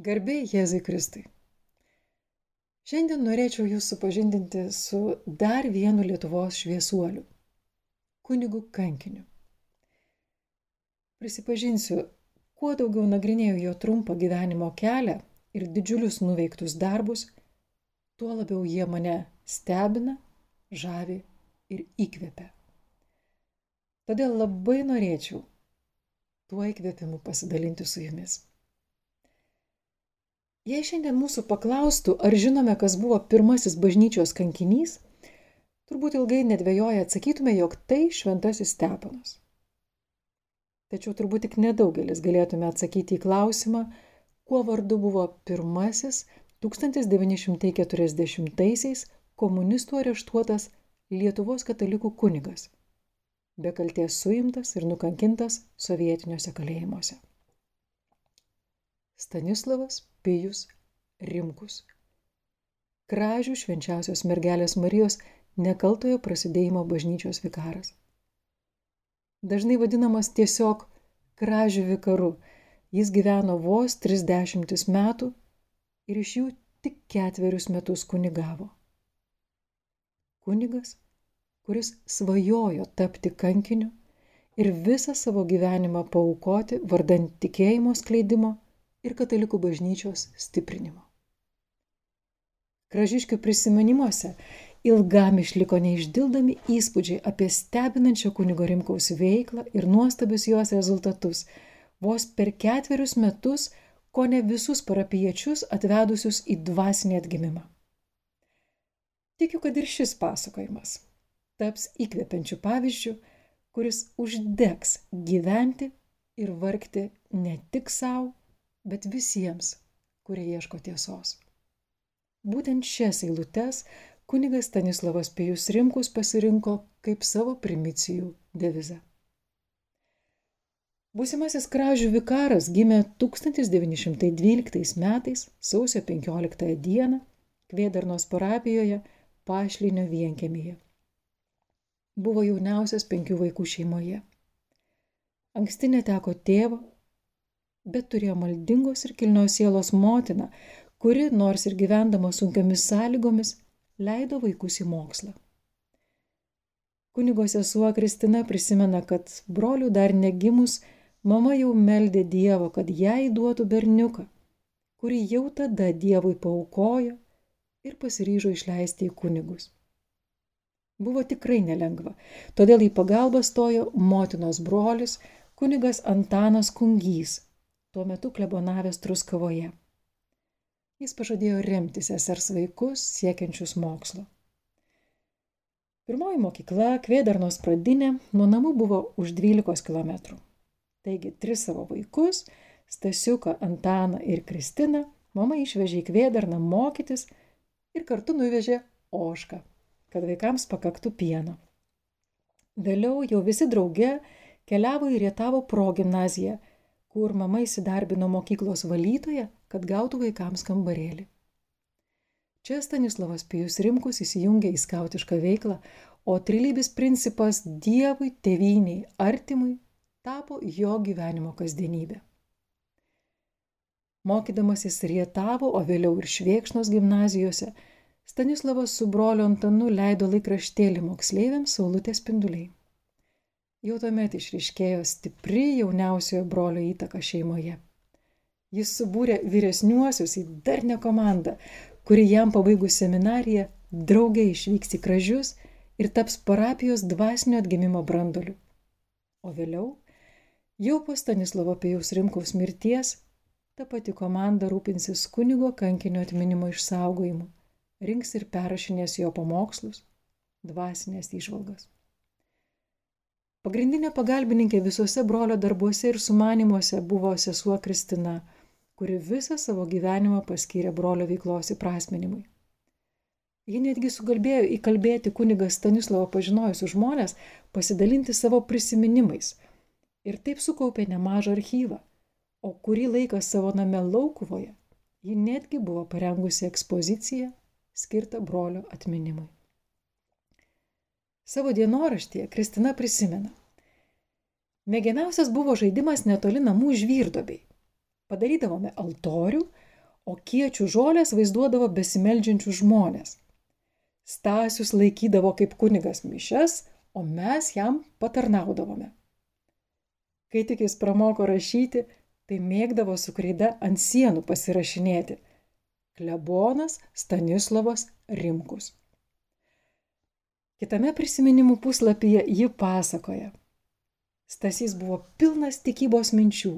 Garbėjai Jėzui Kristui. Šiandien norėčiau jūs supažindinti su dar vienu Lietuvos šviesuoliu - kunigu kankiniu. Prisipažinsiu, kuo daugiau nagrinėjau jo trumpą gyvenimo kelią ir didžiulius nuveiktus darbus, tuo labiau jie mane stebina, žavi ir įkvepia. Todėl labai norėčiau tuo įkvėpimu pasidalinti su jumis. Jei šiandien mūsų paklaustų, ar žinome, kas buvo pirmasis bažnyčios kankinys, turbūt ilgai nedvėjoja atsakytume, jog tai šventasis Stepanas. Tačiau turbūt tik nedaugelis galėtume atsakyti į klausimą, kuo vardu buvo pirmasis 1940-aisiais komunistų areštuotas Lietuvos katalikų kunigas, be kalties suimtas ir nukankintas sovietiniuose kalėjimuose. Stanislavas Pijus Rimkus. Kražių švenčiausios mergelės Marijos nekaltojo prasidėjimo bažnyčios vikaras. Dažnai vadinamas tiesiog kražių vikaru, jis gyveno vos 30 metų ir iš jų tik ketverius metus kunigavo. Kunigas, kuris svajojo tapti kankiniu ir visą savo gyvenimą paukoti vardant tikėjimo skleidimo ir katalikų bažnyčios stiprinimo. Kražiškių prisiminimuose ilgam išliko neišdildomi įspūdžiai apie stebinančią kunigo Rimkaus veiklą ir nuostabius jos rezultatus, vos per ketverius metus, ko ne visus parapiečius atvedusius į dvasinį atgimimą. Tikiu, kad ir šis pasakojimas taps įkvepiančių pavyzdžių, kuris uždegs gyventi ir vargti ne tik savo, bet visiems, kurie ieško tiesos. Būtent šias eilutes kunigas Stanislavas Pijus Rimkus pasirinko kaip savo primicijų devizą. Būsimasis kražių vikaras gimė 1912 metais sausio 15 dieną Kvėdarnos parapijoje Pašlinio vienkėmėje. Buvo jauniausias penkių vaikų šeimoje. Anksti neteko tėvo, bet turėjo maldingos ir kilnios sielos motiną, kuri, nors ir gyvendama sunkiomis sąlygomis, leido vaikus į mokslą. Kunigo sesuo Kristina prisimena, kad brolių dar negimus, mama jau meldė Dievo, kad jai duotų berniuką, kurį jau tada Dievui paukojo ir pasiryžo išleisti į kunigus. Buvo tikrai nelengva, todėl į pagalbą stojo motinos brolis, kunigas Antanas Kungys, tuo metu klebonavęs Truskavoje. Jis pažadėjo remti sesers vaikus siekiančius mokslo. Pirmoji mokykla, Kvėdarnos pradinė, nuo namų buvo už 12 km. Taigi, tris savo vaikus, Stasiuką, Antaną ir Kristiną, mama išvežė į Kvėdarną mokytis ir kartu nuvežė ošką, kad vaikams pakaktų pieno. Vėliau jau visi drauge keliavo į Rietavo progymnaziją – kur mama įsidarbino mokyklos valytoje, kad gautų vaikams kambarėlį. Čia Stanislavas Pijus Rimkus įsijungė į skautišką veiklą, o trilybis principas Dievui, tėviniai, artimui tapo jo gyvenimo kasdienybė. Mokydamasis Rietavo, o vėliau ir Švėkšnos gimnazijose, Stanislavas su broliu Antanu leido laikraštėlį moksleiviams Saulutės spinduliai. Jau tuomet išriškėjo stipri jauniausiojo brolio įtaka šeimoje. Jis subūrė vyresniuosius į darnę komandą, kuri jam pabaigus seminariją draugė išvyks į kražius ir taps parapijos dvasinio atgimimo brandoliu. O vėliau, jau po Stanislavo Pijaus Rimkaus mirties, ta pati komanda rūpinsis kunigo kankinio atminimo išsaugojimu, rinks ir perrašinės jo pamokslus, dvasinės išvalgas. Pagrindinė pagalbininkė visuose brolio darbuose ir sumanimuose buvo sesuo Kristina, kuri visą savo gyvenimą paskyrė brolio veiklos įprasminimui. Ji netgi sugalbėjo įkalbėti kunigą Stanislavą pažinojusius žmonės pasidalinti savo prisiminimais ir taip sukaupė nemažą archyvą, o kurį laiką savo name Laukuvoje ji netgi buvo parengusi ekspoziciją skirtą brolio atminimui. Savo dienoraštyje Kristina prisimena. Mėgiamiausias buvo žaidimas netoli namų žvyrdobiai. Padarydavome altorių, o kiečių žolės vaizduodavo besimeldžiančių žmonės. Stasius laikydavo kaip kunigas mišes, o mes jam patarnaudavome. Kai tik jis pramoko rašyti, tai mėgdavo su kreida ant sienų pasirašinėti. Klebonas Stanislavas Rimkus. Kitame prisiminimų puslapyje ji pasakoja. Stasys buvo pilnas tikybos minčių,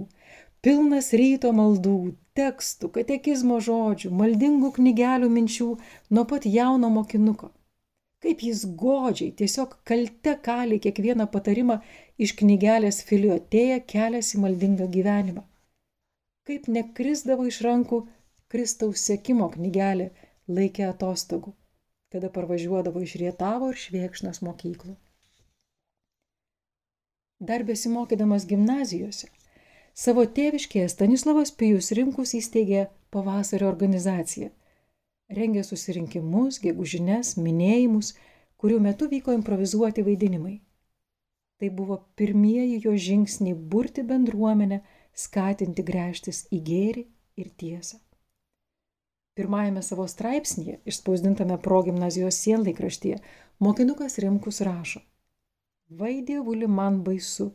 pilnas ryto maldų, tekstų, katekizmo žodžių, maldingų knygelių minčių nuo pat jauno mokinuko. Kaip jis godžiai, tiesiog kalte kali kiekvieną patarimą iš knygelės filiotėje kelias į maldingą gyvenimą. Kaip nekrisdavo iš rankų Kristaus sekimo knygelė laikė atostogų, kada parvažiuodavo iš Rietavo ir Šviekšnos mokyklų. Dar besimokydamas gimnazijose, Savo tėviškėje Stanislavas Pijus Rimkus įsteigė pavasario organizaciją. Rengė susirinkimus, gegužines, minėjimus, kurių metu vyko improvizuoti vaidinimai. Tai buvo pirmieji jo žingsniai burti bendruomenę, skatinti grėžtis į gėrį ir tiesą. Pirmajame savo straipsnėje, išspausdintame progymnazijos sienlaikraštyje, mokinukas Rimkus rašo. Vaidėvuli man baisu,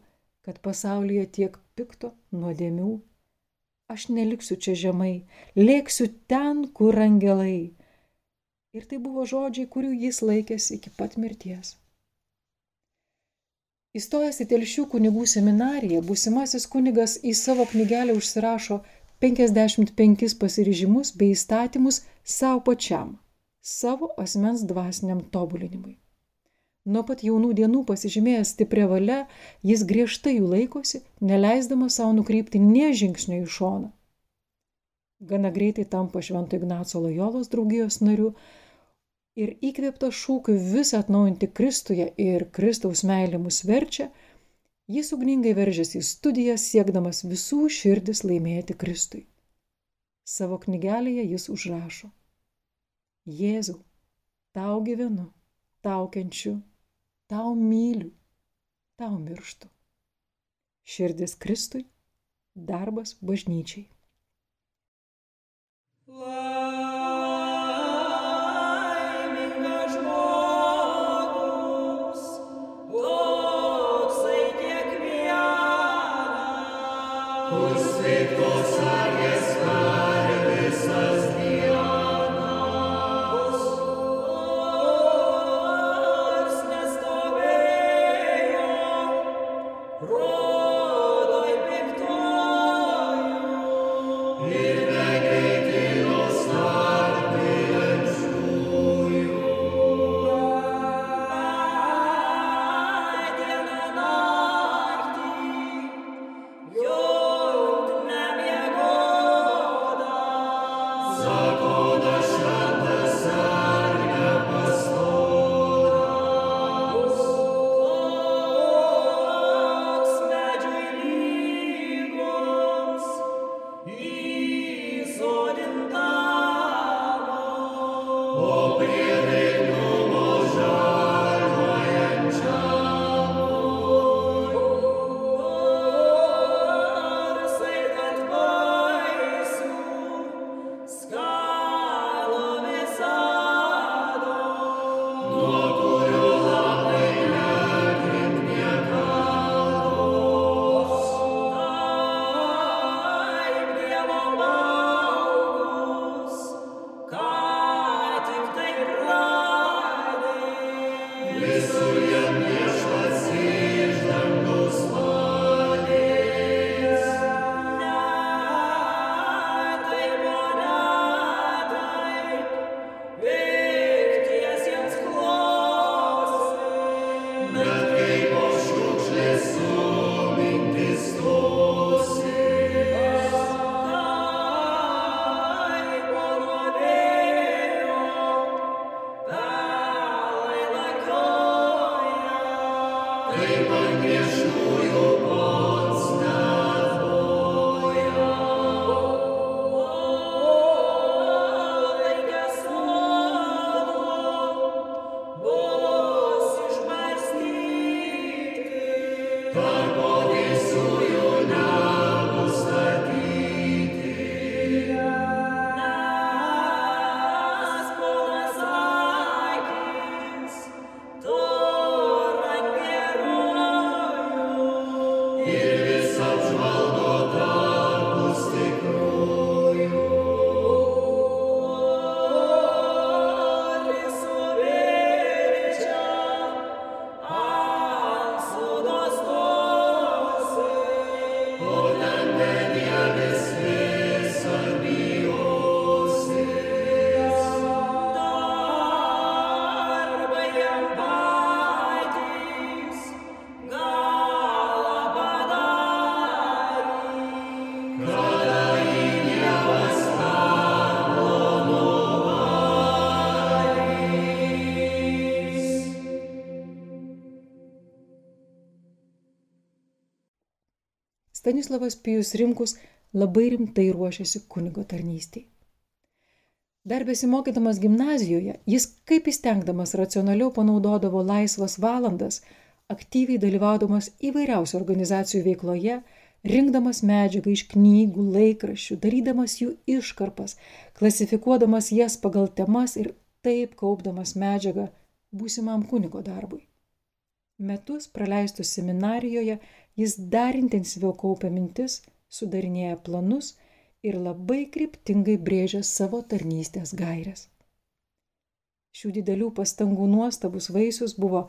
kad pasaulyje tiek pikto nuodėmių. Aš neliksiu čia žemai, lėksiu ten, kur angelai. Ir tai buvo žodžiai, kurių jis laikėsi iki pat mirties. Įstojęs į telšių kunigų seminariją, būsimasis kunigas į savo knygelę užsirašo 55 pasiryžimus bei įstatymus savo pačiam, savo asmens dvasiniam tobulinimui. Nuo pat jaunų dienų pasižymėjęs stiprią valią, jis griežtai jų laikosi, neleisdamas savo nukreipti nie žingsnio į šoną. Gana greitai tampa Švento Ignaco Lojolos draugijos nariu ir įkvėpta šūkiu visą atnaujinti Kristuje ir Kristaus meilė mus verčia, jis ugningai veržiasi į studijas, siekdamas visų širdis laimėti Kristui. Savo knygelėje jis užrašo. Jėzau, tau gyvenu, tau kenčiu, tau myliu, tau mirštu. Širdis Kristui, darbas bažnyčiai. Laimingas Amen. Stanislavas Pijus Rimkus labai rimtai ruošėsi kunigo tarnystėje. Dar besimokydamas gimnazijoje, jis kaip įstengdamas racionaliau panaudodavo laisvas valandas, aktyviai dalyvaudamas įvairiausių organizacijų veikloje, rinkdamas medžiagą iš knygų, laikraščių, darydamas jų iškarpas, klasifikuodamas jas pagal temas ir taip kaupdamas medžiagą būsimam kunigo darbui. Metus praleistus seminarijoje jis dar intensyviau kaupia mintis, sudarinėja planus ir labai kryptingai brėžia savo tarnystės gairias. Šių didelių pastangų nuostabus vaisius buvo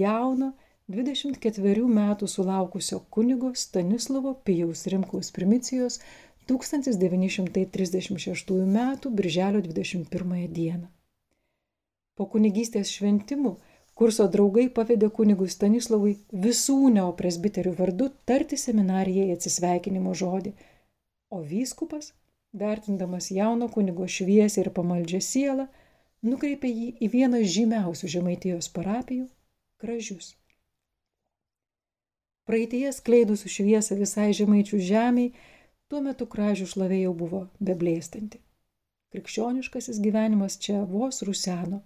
jauno 24 metų sulaukusio kunigo Stanislavo Pijaus Rimkaus primicijos 1936 m. birželio 21 d. Po kunigystės šventimų kurso draugai pavedė kunigui Stanislavui visų neopresbiterių vardu tarti seminarijai atsisveikinimo žodį – o vyskupas, vertindamas jauno kunigo šviesę ir pamaldžią sielą, nukreipė jį į vieną žymiausių žemaitijos parapijų - Kražius. Praeitie skleidusių šviesą visai žemaičių žemiai, tuo metu Kražių šlavė jau buvo beblėstanti. Krikščioniškasis gyvenimas čia vos ruseno.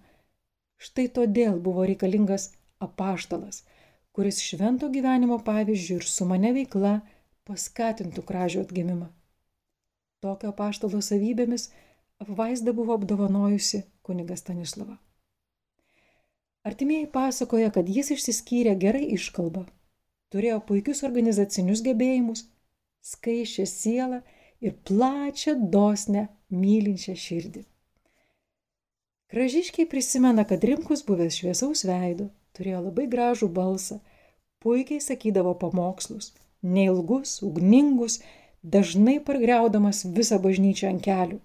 Štai todėl buvo reikalingas apaštalas, kuris švento gyvenimo pavyzdžių ir su mane veikla paskatintų Kražių atgimimą. Tokio paštalo savybėmis apvaizda buvo apdovanojusi kuniga Stanislava. Artimieji pasakoja, kad jis išsiskyrė gerai iškalbą, turėjo puikius organizacinius gebėjimus, skaičią sielą ir plačią, dosnę, mylinčią širdį. Kražiškiai prisimena, kad Rimkus buvęs šviesaus veido, turėjo labai gražų balsą, puikiai sakydavo pamokslus, neilgus, ugningus, dažnai pargriaudamas visą bažnyčią ant kelių.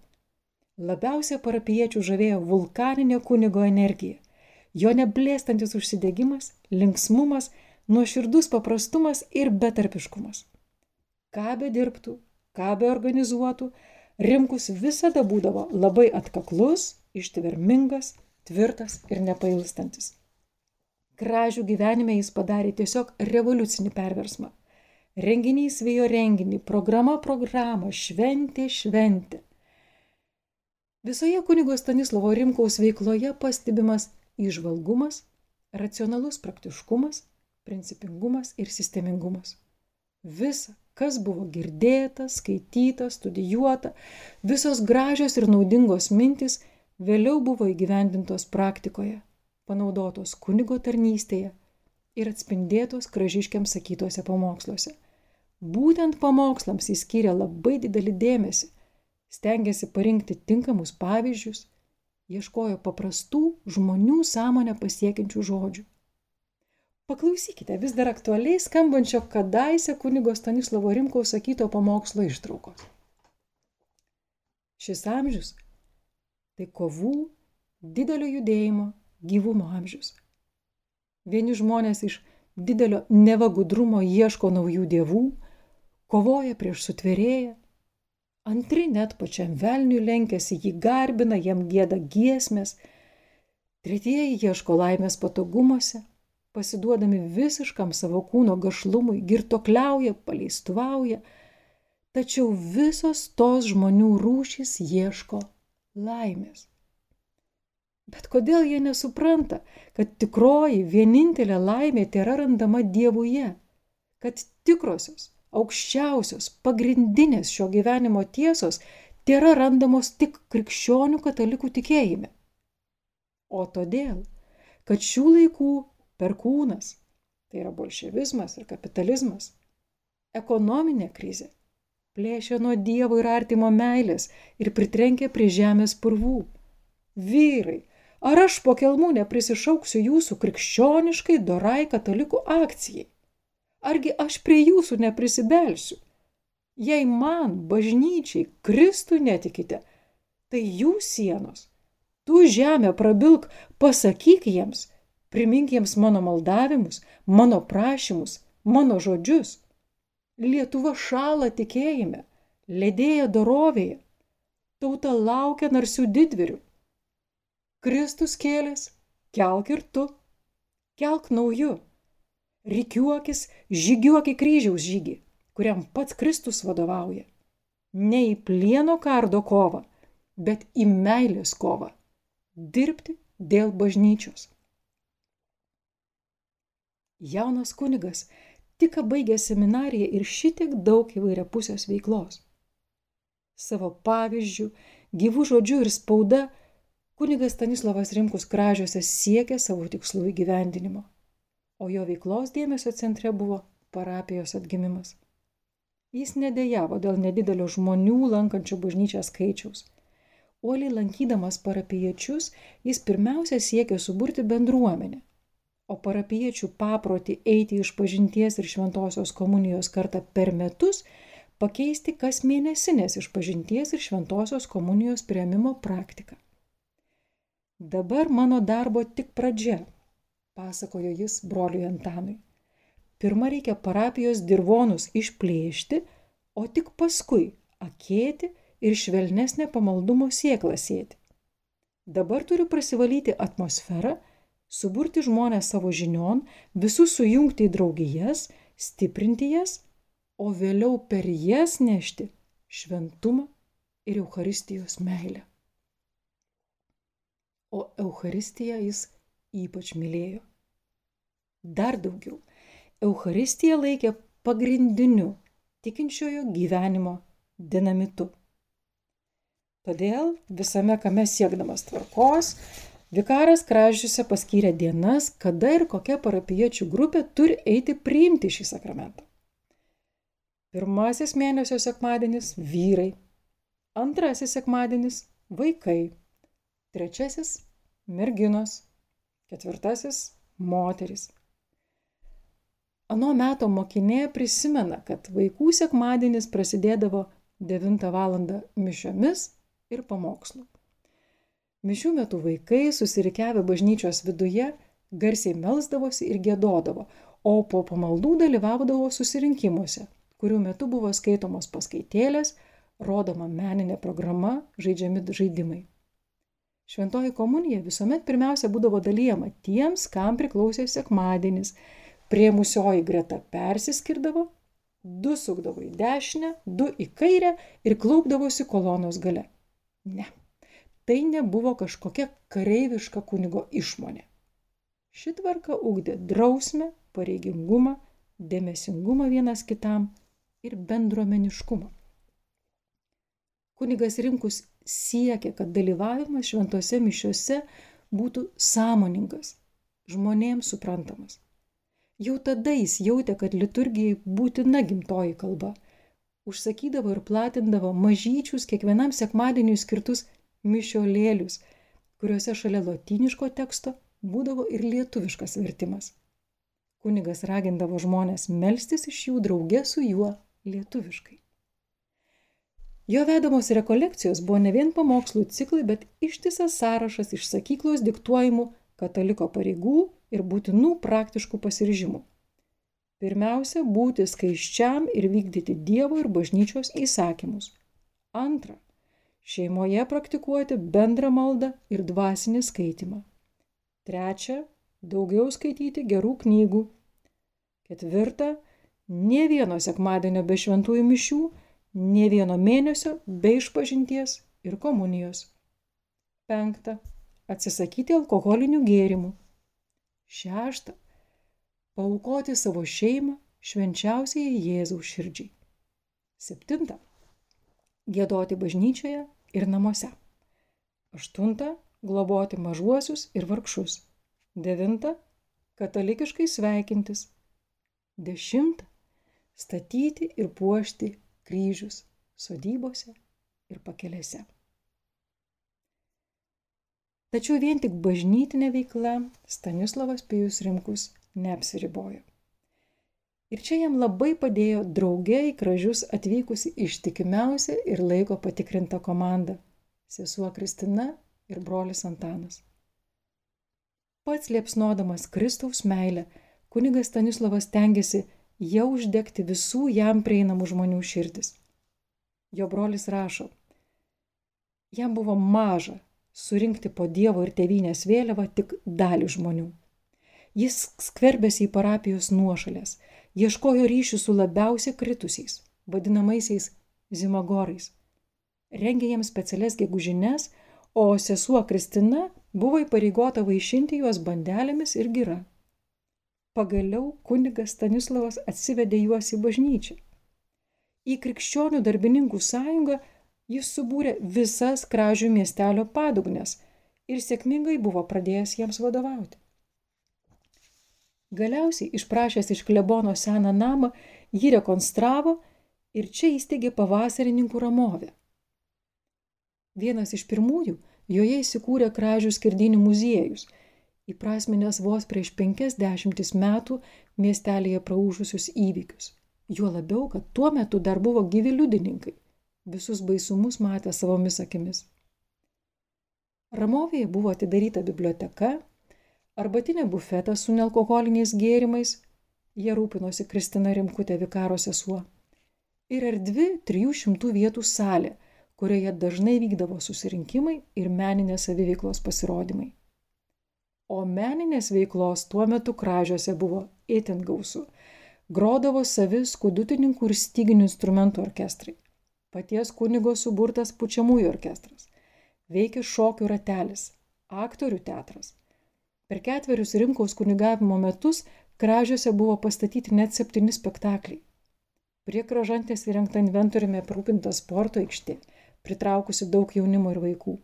Labiausiai parapiečių žavėjo vulkaninė kunigo energija, jo neblėstantis užsidegimas, linksmumas, nuoširdus paprastumas ir betarpiškumas. Ką be dirbtų, ką be organizuotų, Rimkus visada būdavo labai atkaklus, ištvermingas, tvirtas ir nepailstantis. Gražių gyvenime jis padarė tiesiog revoliucinį perversmą. Renginys vėjo renginį, programa programą, šventė šventė. Visoje kunigo Stanislavo Rimkaus veikloje pastebimas išvalgumas, racionalus praktiškumas, principingumas ir sistemingumas. Visa, kas buvo girdėta, skaityta, studijuota, visos gražios ir naudingos mintis vėliau buvo įgyvendintos praktikoje, panaudotos kunigo tarnystėje ir atspindėtos kražiškiams sakytuose pamoksluose. Būtent pamokslams jis skyrė labai didelį dėmesį, stengiasi parinkti tinkamus pavyzdžius, ieškojo paprastų žmonių sąmonę pasiekiančių žodžių. Paklausykite vis dar aktualiai skambančio kadaise kunigo Stanislavo Rimkaus sakyto pamokslo ištraukos. Šis amžius - tai kovų, didelio judėjimo, gyvumo amžius. Vieni žmonės iš didelio nevagudrumo ieško naujų dievų, kovoja prieš sutvėrėją, antri net pačiam velniui lenkiasi, jį garbina, jam gėda giesmės, tretieji ieško laimės patogumuose, pasiduodami visiškam savo kūno gašlumui, girtokliauja, paleistuvauja, tačiau visos tos žmonių rūšys ieško laimės. Bet kodėl jie nesupranta, kad tikroji vienintelė laimė tėra randama Dievuje, kad tikrosios, aukščiausios, pagrindinės šio gyvenimo tiesos tėra randamos tik krikščionių katalikų tikėjime. O todėl, kad šių laikų perkūnas, tai yra bolševizmas ir kapitalizmas, ekonominė krizė, plėšė nuo Dievo ir artimo meilės ir pritrenkė prie žemės purvų. Vyrai, ar aš po kelmų neprisišauksiu jūsų krikščioniškai dorai katalikų akcijai? argi aš prie jūsų neprisibelsiu? Jei man, bažnyčiai, Kristų netikite, tai jų sienos. Tu žemę prabilk, pasakyk jiems, primink jiems mano maldavimus, mano prašymus, mano žodžius. Lietuva šala tikėjime, ledėja dorovėje, tauta laukia narsių didvirių. Kristus kėlės, kelk ir tu, kelk nauju rikiuokis, žygiuok į kryžiaus žygį, kuriam pats Kristus vadovauja. Ne į plieno kardo kovą, bet į meilės kovą. Dirbti dėl bažnyčios. Jaunas kunigas tik baigė seminariją ir šitiek daug įvairiapusės veiklos. Savo pavyzdžių, gyvų žodžių ir spauda kunigas Stanislavas Rimkus kražiuose siekė savo tikslų įgyvendinimo, o jo veiklos dėmesio centre buvo parapijos atgimimas. Jis nedėjavo dėl nedidelio žmonių lankančių bažnyčią skaičiaus. Uoliai lankydamas parapiečius, jis pirmiausia siekė suburti bendruomenę, o parapiečių paprotį eiti iš pažinties ir šventosios komunijos kartą per metus pakeisti kas mėnesinės iš pažinties ir šventosios komunijos prieimimo praktiką. Dabar mano darbo tik pradžia, pasakojo jis broliui Antanui. Pirma reikia parapijos dirvonus išplėšti, o tik paskui akėti ir švelnesnę pamaldumo sėklą sėti. Dabar turiu prasivalyti atmosferą, suburti žmonės savo žinion, visus sujungti į draugijas, stiprinti jas, o vėliau per jas nešti šventumą ir Euharistijos meilę. O Euharistiją jis ypač mylėjo. Dar daugiau, Euharistiją laikė pagrindiniu tikinčiojo gyvenimo dinamitu. Todėl visame kame siekdamas tvarkos, vikaras kražiuose paskyrė dienas, kada ir kokia parapiečių grupė turi eiti priimti šį sakramentą. Pirmasis mėnesio sekmadienis - vyrai, antrasis sekmadienis - vaikai, trečiasis - merginos, ketvirtasis - moteris. Ano meto mokinė prisimena, kad vaikų sekmadienis prasidėdavo 9 val. mišiomis ir pamokslu. Mišių metu vaikai, susirikiavę bažnyčios viduje, garsiai melsdavosi ir gėdodavo, o po pamaldų dalyvaudavo susirinkimuose, kurių metu buvo skaitomos paskaitėlės, rodoma meninė programa, žaidžiami žaidimai. Šventoji komunija visuomet pirmiausia būdavo dalyjama tiems, kam priklausė sekmadienis. Priemusioji greta persiskirdavo, du sukdavo į dešinę, du į kairę ir klaupdavosi kolonos gale. Ne, tai nebuvo kažkokia kareiviška kunigo išmonė. Ši tvarka ugdė drausmę, pareigingumą, dėmesingumą vienas kitam ir bendruomeniškumą. Kunigas Rimkus siekė, kad dalyvavimas šventose mišiuose būtų sąmoningas, žmonėms suprantamas. Jau tada jis jautė, kad liturgijai būtina gimtoji kalba – užsakydavo ir platindavo mažyčius kiekvienam sekmadieniui skirtus mišiolėlius, kuriuose šalia lotyniško teksto būdavo ir lietuviškas vertimas. Kunigas ragindavo žmonės melstis iš jų drauge su juo lietuviškai. Jo vedamos rekolekcijos buvo ne vien pamokslų ciklai, bet ištisas sąrašas iš sakyklos diktuojamų kataliko pareigų ir būtinų praktiškų pasiryžimų. Pirmiausia, būti skaiščiam ir vykdyti Dievo ir bažnyčios įsakymus. Antra, šeimoje praktikuoti bendrą maldą ir dvasinį skaitimą. Trečia, daugiau skaityti gerų knygų. Ketvirta, ne vieno sekmadienio be šventųjų mišių, ne vieno mėnesio be išpažinties ir komunijos. Penkta, atsisakyti alkoholinių gėrimų. Šešta, paukoti savo šeimą švenčiausiai Jėzaus širdžiai. Septinta. Gėdoti bažnyčioje ir namuose. Aštunta. Globoti mažuosius ir vargšus. Devinta. Katalikiškai sveikintis. Dešimta. Statyti ir puošti kryžius sodybose ir pakelėse. Tačiau vien tik bažnytinė veikla Stanislavas Pijus Rimkus neapsiribojo. Ir čia jam labai padėjo draugė į kražius atvykusi ištikimiausia ir laiko patikrinta komanda - sesuo Kristina ir brolis Antanas. Pats liepsnodamas Kristaus meilę, kunigas Stanislavas tengiasi jau uždegti visų jam prieinamų žmonių širdis. Jo brolis rašo, jam buvo maža surinkti po Dievo ir tėvynės vėliavą tik dalį žmonių. Jis skverbėsi į parapijos nuošalės, ieškojo ryšių su labiausiai kritusiais, vadinamaisiais zimagorais. Rengė jiems specialias gegužines, o sesuo Kristina buvo įpareigota vaišinti juos bandelėmis ir gira. Pagaliau kunigas Stanislavas atsivedė juos į bažnyčią. Į krikščionių darbininkų sąjungą jis subūrė visas kražių miestelio padugnes ir sėkmingai buvo pradėjęs jiems vadovauti. Galiausiai išprašęs iš klebono seną namą, jį rekonstravo ir čia įsteigė pavasarininkų ramovę. Vienas iš pirmųjų joje įsikūrė kražių skirdinių muziejus, įprasminęs vos prieš penkias dešimtis metų miestelėje praūžusius įvykius. Juo labiau, kad tuo metu dar buvo gyvi liudininkai, visus baisumus matę savomis akimis. Ramovėje buvo atidaryta biblioteka, arbatinė bufeta su nealkoholiniais gėrimais, jie rūpinosi Kristina Rimkutė vikaro sesuo, ir erdvi 300 vietų salė, kurioje dažnai vykdavo susirinkimai ir meninės saviveiklos pasirodymai. O meninės veiklos tuo metu kražiuose buvo itin gausu. Grodavo savi skudutininkų ir styginių instrumentų orkestrai. Paties kunigo suburtas pučiamųjų orkestras. Veikė šokių ratelis, aktorių teatras – Per ketverius Rimkaus kunigavimo metus kražiuose buvo pastatyti net septyni spektakliai. Prie kražantės įrengta inventoriumi aprūpinta sporto aikštė, pritraukusi daug jaunimo ir vaikų.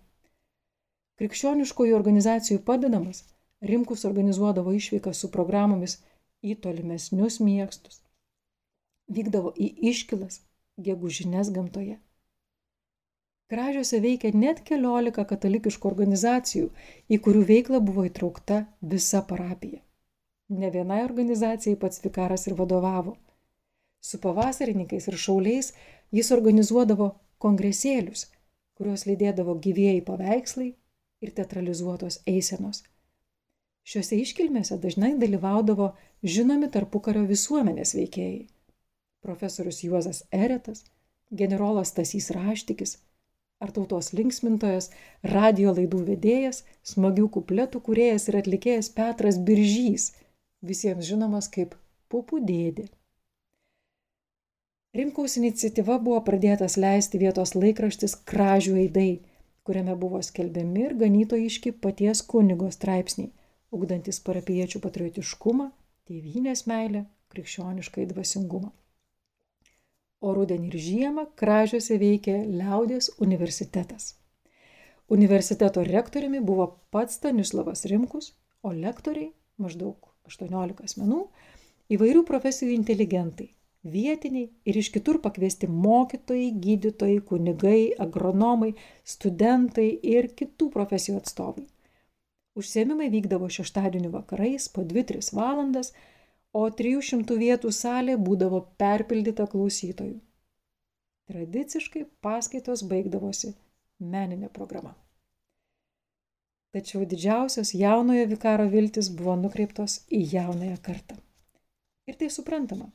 Krikščioniškojų organizacijų padedamas, Rimkus organizuodavo išvykas su programomis į tolimesnius miestus. Vykdavo į iškilas, gegužinės gamtoje. Kražiuose veikia net keliolika katalikiškų organizacijų, į kurių veiklą buvo įtraukta visa parapija. Ne vienai organizacijai pats vikaras ir vadovavo. Su pavasarininkais ir šauliais jis organizuodavo kongresėlius, kuriuos lydėdavo gyvėjai paveikslai ir teatralizuotos eisenos. Šiuose iškilmėse dažnai dalyvaudavo žinomi tarpukario visuomenės veikėjai. Profesorius Juozas Eretas, generolas Tasys Raštikis, ar tautos linksmintojas, radio laidų vedėjas, smagių kupletų kuriejas ir atlikėjas Petras Biržys, visiems žinomas kaip Pupų dėdė. Rimkaus iniciatyva buvo pradėtas leisti vietos laikraštis Kražių aidai, kuriame buvo skelbiami ir ganytojiški paties kunigo straipsniai, ugdantis parapiečių patriotiškumą, tėvynės meilę, krikščioniškai dvasingumą o rudenį ir žiemą kražiuose veikė Liaudės universitetas. Universiteto rektoriumi buvo pats Stanislavas Rimkus, o lektoriai, maždaug 18 asmenų, įvairių profesijų inteligentai, vietiniai ir iš kitur pakviesti mokytojai, gydytojai, kunigai, agronomai, studentai ir kitų profesijų atstovai. Užsiemimai vykdavo šeštadienį vakarais po 2-3 valandas, o 300 vietų salė būdavo perpildyta klausytojų. Tradiciškai paskaitos baigdavosi meninė programa. Tačiau didžiausios jaunojo vikaro viltis buvo nukreiptos į jaunąją kartą. Ir tai suprantama,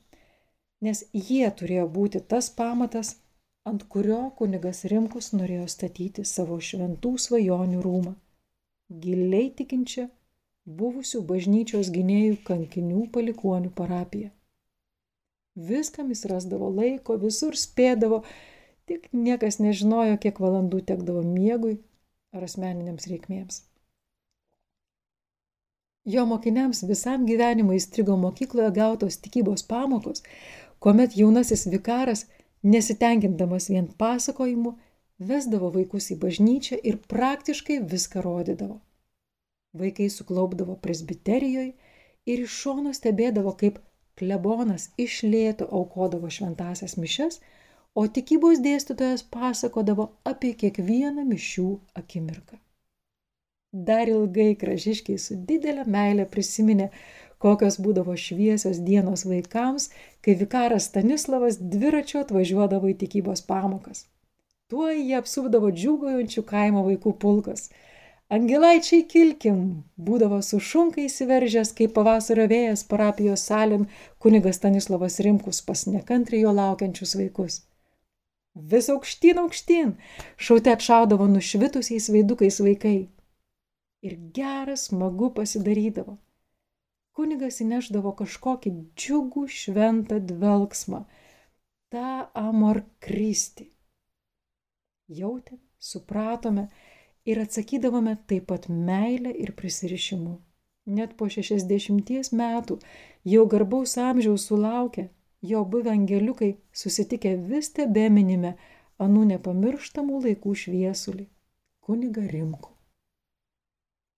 nes jie turėjo būti tas pamatas, ant kurio kunigas Rimkus norėjo statyti savo šventų svajonių rūmą - giliai tikinčią buvusių bažnyčios gynėjų kankinių palikonių parapiją. Viskam jis rasdavo laiko, visur spėdavo, tik niekas nežinojo, kiek valandų tekdavo miegui ar asmeniniams reikmėms. Jo mokiniams visam gyvenimui įstrigo mokykloje gautos tikybos pamokos, kuomet jaunasis vikaras, nesitenkindamas vien pasakojimu, vesdavo vaikus į bažnyčią ir praktiškai viską rodydavo. Vaikai suklaupdavo presbiterijoje ir iš šono stebėdavo, kaip klebonas iš lėto aukodavo šventasias mišes, o tikybos dėstytojas pasakodavo apie kiekvieną mišių akimirką. Dar ilgai kražiškiai su didelė meilė prisiminė, kokios būdavo šviesios dienos vaikams, kai vikaras Stanislavas dviračiu atvažiuodavo į tikybos pamokas. Tuo jie apsupdavo džiugojančių kaimo vaikų pulkas – Angelaičiai kilkim, būdavo su šunkai įsiveržęs, kaip pavasario vėjas parapijos salėm kunigas Stanislavas Rimkus pas nekantriai jo laukiančius vaikus. Vis aukštyn aukštyn, šaute atšaudavo nušvitusiais veidukais vaikai. Ir geras smagu pasidarydavo. kunigas įneždavo kažkokį džiugų šventą dvelgsmą, tą amor kristi. Jautėme, supratome ir atsakydavome taip pat meilę ir prisirišimu. Net po šešiasdešimties metų, jau garbaus amžiaus sulaukę, jo buvę angeliukai susitikę vis tebeminime anų nepamirštamų laikų šviesulį - kuniga Rimku.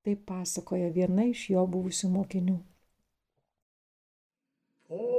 Taip pasakoja viena iš jo buvusių mokinių. Pone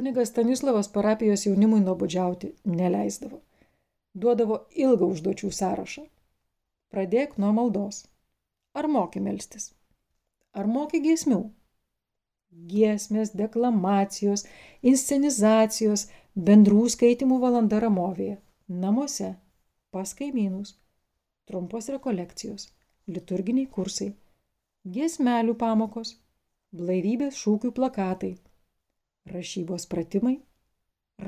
Kunigas Stanislavas parapijos jaunimui nuobodžiauti neleisdavo. Duodavo ilgą užduočių sąrašą. Pradėk nuo maldos. Ar moki melstis? Ar moki giesmių? Giesmės, deklamacijos, inscenizacijos, bendrų skaitimų valanda ramovėje, namuose, pas kaimynus, trumpos rekolekcijos, liturginiai kursai, giesmelių pamokos, blaivybės šūkių plakatai, rašybos pratimai,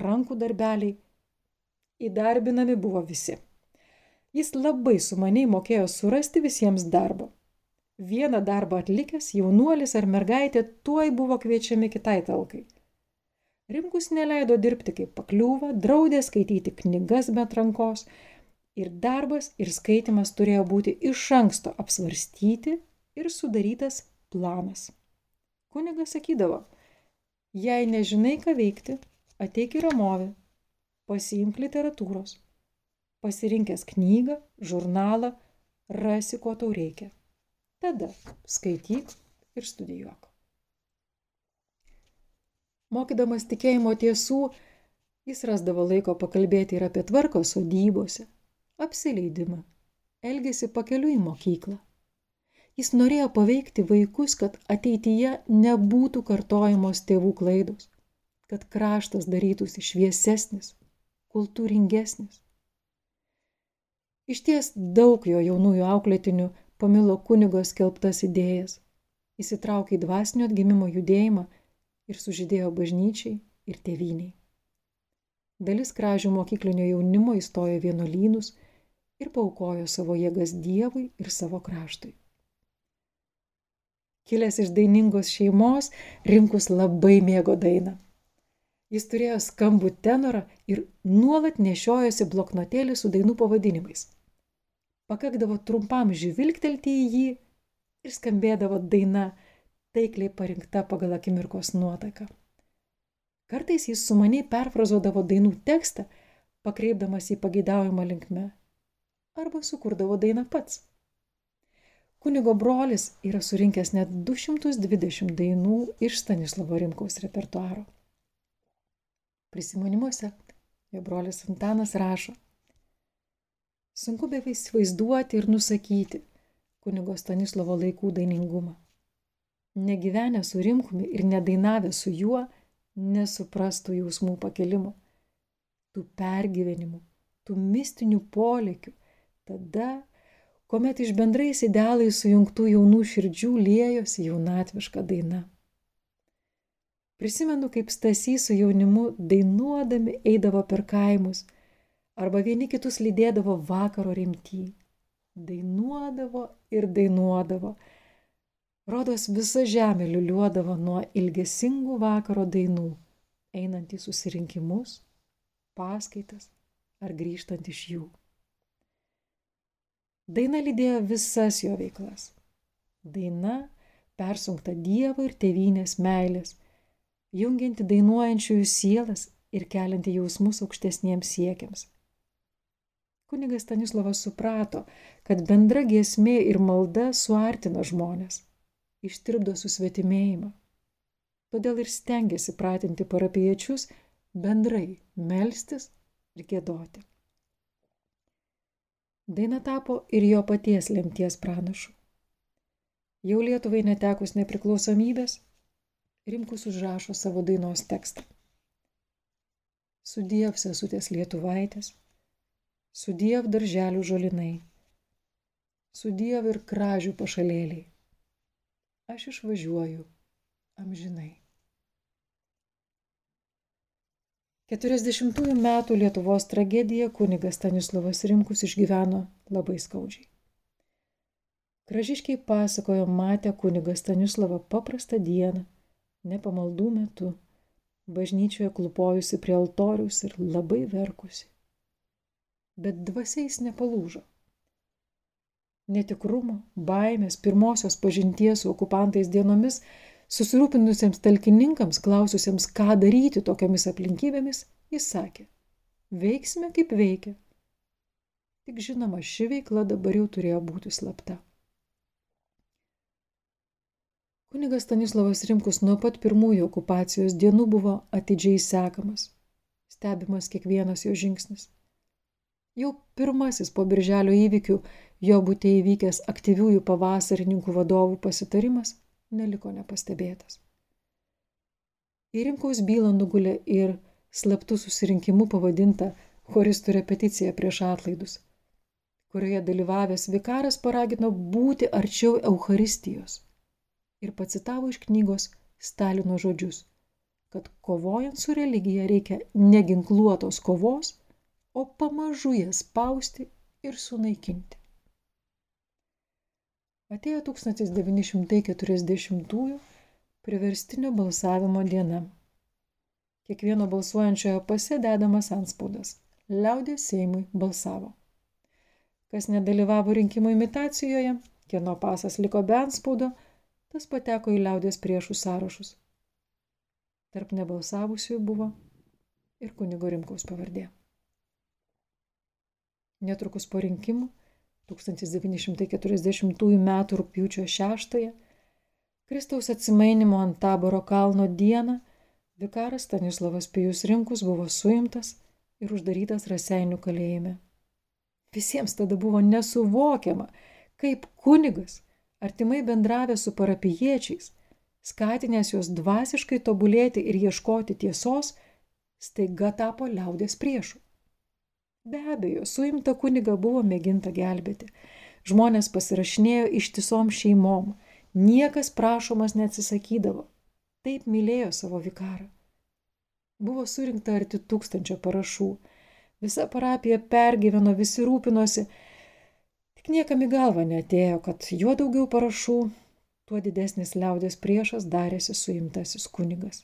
rankų darbeliai. Įdarbinami buvo visi. Jis labai sumaniai mokėjo surasti visiems darbą. Vieną darbą atlikęs jaunuolis ar mergaitė tuoj buvo kviečiami kitai talkai. Rimkus neleido dirbti kaip pakliūva, draudė skaityti knygas be rankos ir darbas ir skaitimas turėjo būti iš anksto apsvarstyti ir sudarytas planas. Kunigas sakydavo, jei nežinai, ką veikti, ateik į ramovę, pasiimk literatūros, pasirinkęs knygą, žurnalą, rasi, ko tau reikia. Tada skaityk ir studijuok. Mokydamas tikėjimo tiesų, jis rasdavo laiko pakalbėti ir apie tvarką sodybose, apsileidimą, elgesi pakeliu į mokyklą. Jis norėjo paveikti vaikus, kad ateityje nebūtų kartojamos tėvų klaidos, kad kraštas darytųsi šviesesnis, kultūringesnis. Iš ties daug jo jaunųjų auklėtinių pamilo kunigo skelbtas idėjas, įsitraukė į dvasinio atgimimo judėjimą ir sužydėjo bažnyčiai ir tėviniai. Dalis kražių mokyklinio jaunimo įstojo vienuolynus ir paukojo savo jėgas Dievui ir savo kraštui. Kilęs iš dainingos šeimos, Rimkus labai mėgo dainą. Jis turėjo skambų tenorą ir nuolat nešiojosi bloknotėlį su dainų pavadinimais. Pakakdavo trumpam žvilgtelti į jį ir skambėdavo daina, taikliai parinkta pagal akimirkos nuotaiką. Kartais jis sumaniai perfrazuodavo dainų tekstą, pakreipdamas į pageidaujamą linkmę, arba sukurdavo dainą pats. Kunigo brolis yra surinkęs net 220 dainų iš Stanislavo Rimkaus repertuaro. Prisimonimuose jo brolis Antanas rašo. Sunku beveik įsivaizduoti ir nusakyti kunigo Stanislavo laikų dainingumą. Negyvenę su Rimkumi ir nedainavę su juo, nesuprastų jausmų pakelimo, tų pergyvenimų, tų mistinių polėkių, tada, kuomet iš bendrais idealais sujungtų jaunų širdžių liejosi jaunatviška daina. Prisimenu, kaip Stasys su jaunimu dainuodami eidavo per kaimus, arba vieni kitus lydėdavo vakaro rimtį. Dainuodavo ir dainuodavo. Rodos visa žemė liuliuodavo nuo ilgesingų vakaro dainų, einant į susirinkimus, paskaitas ar grįžtant iš jų. Daina lydėjo visas jo veiklas. Daina persunkta Dievo ir tėvynės meilės, jungianti dainuojančiųjų sielas ir kelianti jausmus aukštesniems siekiams. Kunigas Stanislavas suprato, kad bendra giesmė ir malda suartina žmonės, ištirpdo susvetimėjimą. Todėl ir stengiasi pratinti parapiečius bendrai melstis ir gėdoti. Daina tapo ir jo paties lemties pranašu. Jau Lietuvai netekus nepriklausomybės, Rimkus užrašo savo dainos tekstą. Sudiev sesutės lietuvaitės, sudiev darželių žolinai, sudiev ir kražių pašalėliai. Aš išvažiuoju amžinai. 40 metų Lietuvos tragediją kunigas Stanislavas Rimkus išgyveno labai skaudžiai. Kražiškiai pasakojo matę kunigą Stanislavą paprastą dieną, nepamaldų metu, bažnyčioje klupojusi prie altorius ir labai verkusi. Bet dvasiais nepalūžo. Netikrumo, baimės, pirmosios pažinties su okupantais dienomis Susirūpinusiems talkininkams, klaususiems, ką daryti tokiamis aplinkybėmis, jis sakė, veiksime kaip veikia. Tik žinoma, ši veikla dabar jau turėjo būti slapta. Kunigas Stanislavas Rimkus nuo pat pirmųjų okupacijos dienų buvo atidžiai sekamas, stebimas kiekvienas jo žingsnis. Jau pirmasis po birželio įvykių jo būtė įvykęs aktyviųjų pavasarininkų vadovų pasitarimas neliko nepastebėtas. Į Rimkaus bylą nugulė ir slaptų susirinkimų pavadinta choristų repeticija prieš atlaidus, kurioje dalyvavęs vikaras paragino būti arčiau Eucharistijos ir pacitavo iš knygos Stalino žodžius, kad kovojant su religija reikia neginkluotos kovos, o pamažu jas spausti ir sunaikinti. Atėjo 1940-ųjų priverstinio balsavimo diena. Kiekvieno balsuojančiojo pase dedamas anspaudas. Liaudės Seimui balsavo. Kas nedalyvavo rinkimų imitacijoje, kieno pasas liko be anspaudo, tas pateko į liaudės priešų sąrašus. Tarp nebalsavusiųjų buvo ir kunigo Rimkaus pavardė. Netrukus po rinkimų 1940 m. rūpjūčio 6 Kristaus atsimainimo ant taboro kalno dieną vikaras Stanislavas Pijus Rimkus buvo suimtas ir uždarytas Raseinių kalėjime. Visiems tada buvo nesuvokiama, kaip kunigas artimai bendravęs su parapiečiais, skatinęs juos dvasiškai tobulėti ir ieškoti tiesos, staiga tapo liaudės priešų. Be abejo, suimta kuniga buvo mėginta gelbėti. Žmonės pasirašinėjo ištisom šeimom, niekas prašomas neatsisakydavo. Taip mylėjo savo vikarą. Buvo surinkta arti tūkstančio parašų. Visa parapija pergyveno, visi rūpinosi, Tik niekam į galvą netėjo, kad juo daugiau parašų, tuo didesnis liaudės priešas darėsi suimtasis kunigas.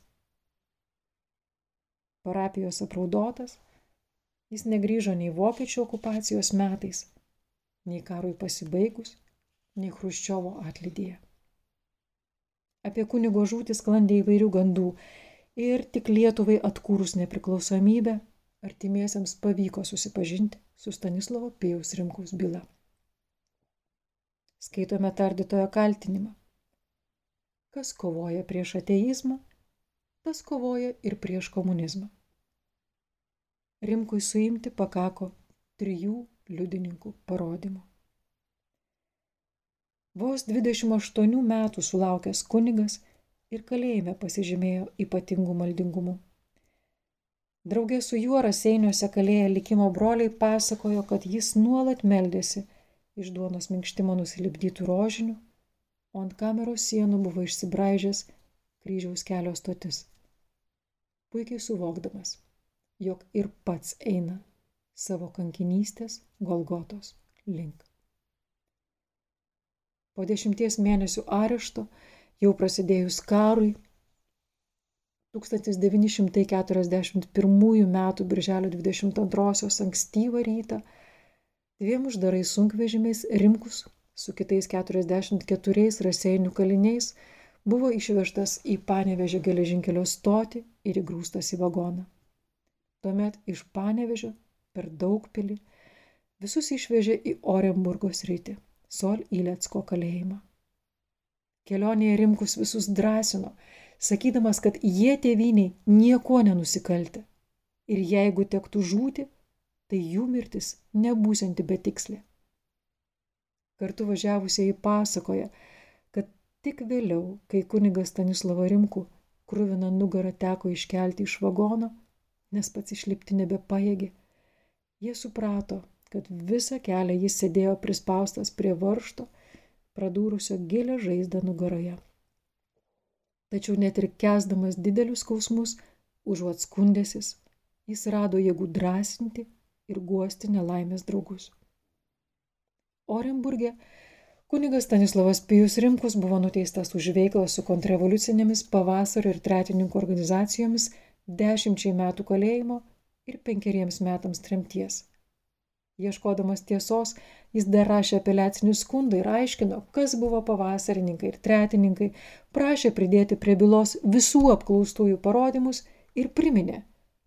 Parapijos apraudotas, jis negryžo nei vokiečių okupacijos metais, nei karui pasibaigus, nei Hruščiovo atlydyje. Apie kunigo žūtį sklandė įvairių gandų ir tik Lietuvai atkūrus nepriklausomybę artimiesiems pavyko susipažinti su Stanislovo Pijaus Rimkaus byla skaitome tardytojo kaltinimą. Kas kovoja prieš ateizmą, tas kovoja ir prieš komunizmą. Rimkui suimti pakako trijų liudininkų parodymų. Vos 28 metų sulaukęs kunigas ir kalėjime pasižymėjo ypatingų maldingumų. Draugė su juo raseiniuose kalėję likimo broliai pasakojo, kad jis nuolat meldėsi – iš duonos minkštimo nusilipdytų rožinių, o ant kameros sienų buvo išsibraižęs kryžiaus kelio stotis. Puikiai suvokdamas, jog ir pats eina savo kankinystės Golgotos link. Po dešimties mėnesių arešto, jau prasidėjus karui, 1941 m. birželio 22 ankstyvą rytą dviem uždarais sunkvežimiais rimkus su kitais 44 raseinių kaliniais buvo išvežtas į Panevežio geležinkelio stotį ir įgrūstas į vagoną. Tuomet iš Panevežio per Daugpilį visus išvežė į Oremburgo sritį, Sol Ilecko kalėjimą. Kelionėje Rimkus visus drąsino, sakydamas, kad jie tėviniai nieko nenusikaltė ir jeigu tektų žūti, tai jų mirtis nebūsianti betikslė. Kartu važiavusieji pasakoja, kad tik vėliau, kai kunigas Stanislavą Rimku krūviną nugarą teko iškelti iš vagono, nes pats išlipti nebepajėgė, jie suprato, kad visą kelią jis sėdėjo prispaustas prie varšto, pradūrusio gilę žaizdą nugaroje. Tačiau net ir kesdamas didelius skausmus, užuot skundėsis, jis rado jėgų drąsinti ir guosti nelaimės draugus. Orenburgė kunigas Stanislavas Pijus Rimkus buvo nuteistas už veiklą su kontrrevoliucinėmis pavasario ir tretininkų organizacijomis dešimčiai metų kalėjimo ir penkeriems metams tremties. Ieškodamas tiesos, jis dar rašė apeliacinį skundą ir aiškino, kas buvo pavasarininkai ir tretininkai, prašė pridėti prie bylos visų apklaustųjų parodymus ir priminė,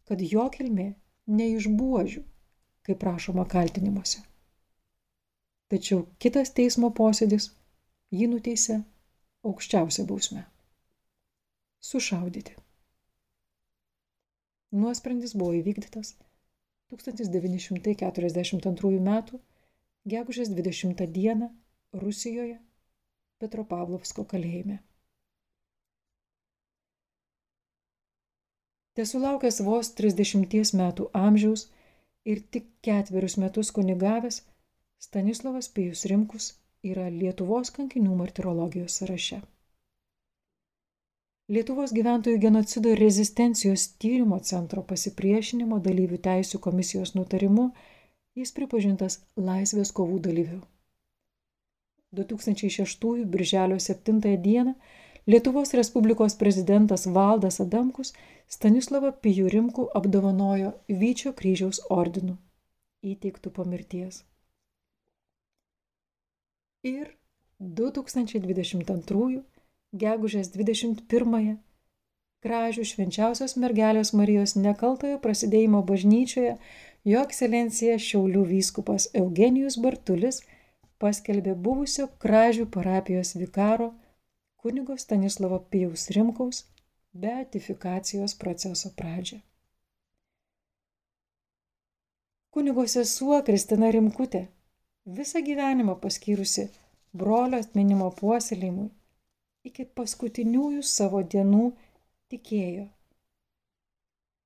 kad jo kilmė ne iš buožių, kaip rašoma kaltinimuose. Tačiau kitas teismo posėdis jį nuteisė aukščiausią bausmę - sušaudyti. Nuosprendis buvo įvykdytas 1942 m. gegužės 20 d. Rusijoje Petropavlovsko kalėjime. Tesulaukęs vos 30 metų amžiaus ir tik ketverius metus kunigavęs, Stanislavas Pijus Rimkus yra Lietuvos kankinių martirologijos sąraše. Lietuvos gyventojų genocido ir rezistencijos tyrimo centro pasipriešinimo dalyvių teisų komisijos nutarimu jis pripažintas laisvės kovų dalyviu. 2006 birželio 7 dieną Lietuvos Respublikos prezidentas Valdas Adamkus Stanislavą Pijų Rimkų apdovanojo Vyčio kryžiaus ordinu, įteiktų po mirties. Ir 2022 gegužės 21 Kražių švenčiausios mergelės Marijos nekaltojo prasidėjimo bažnyčioje jo ekscelencija Šiaulių vyskupas Eugenijus Bartulis paskelbė buvusio Kražių parapijos vikaro kunigo Stanislavo Pijaus Rimkaus beatifikacijos proceso pradžią. Kunigo sesuo Kristina Rimkutė visą gyvenimą paskyrusi brolio atminimo puoselėjimui iki paskutiniųjų savo dienų tikėjo,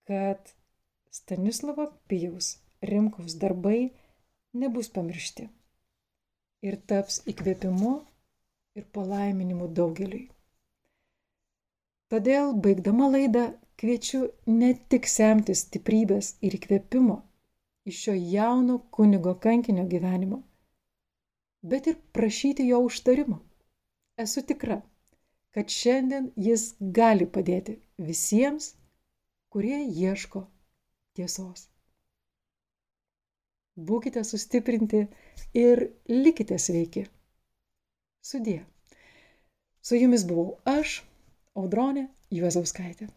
kad Stanislavo Pijaus Rimkaus darbai nebus pamiršti ir taps įkvėpimu ir palaiminimu daugeliui. Todėl, baigdama laidą, kviečiu ne tik semtis stiprybės ir įkvėpimo iš šio jauno kunigo kankinio gyvenimo, bet ir prašyti jo užtarimo. Esu tikra, kad šiandien jis gali padėti visiems, kurie ieško tiesos. Būkite sustiprinti ir likite sveiki. Sudie. Su jumis buvau aš, Audronė Juozauskaitė.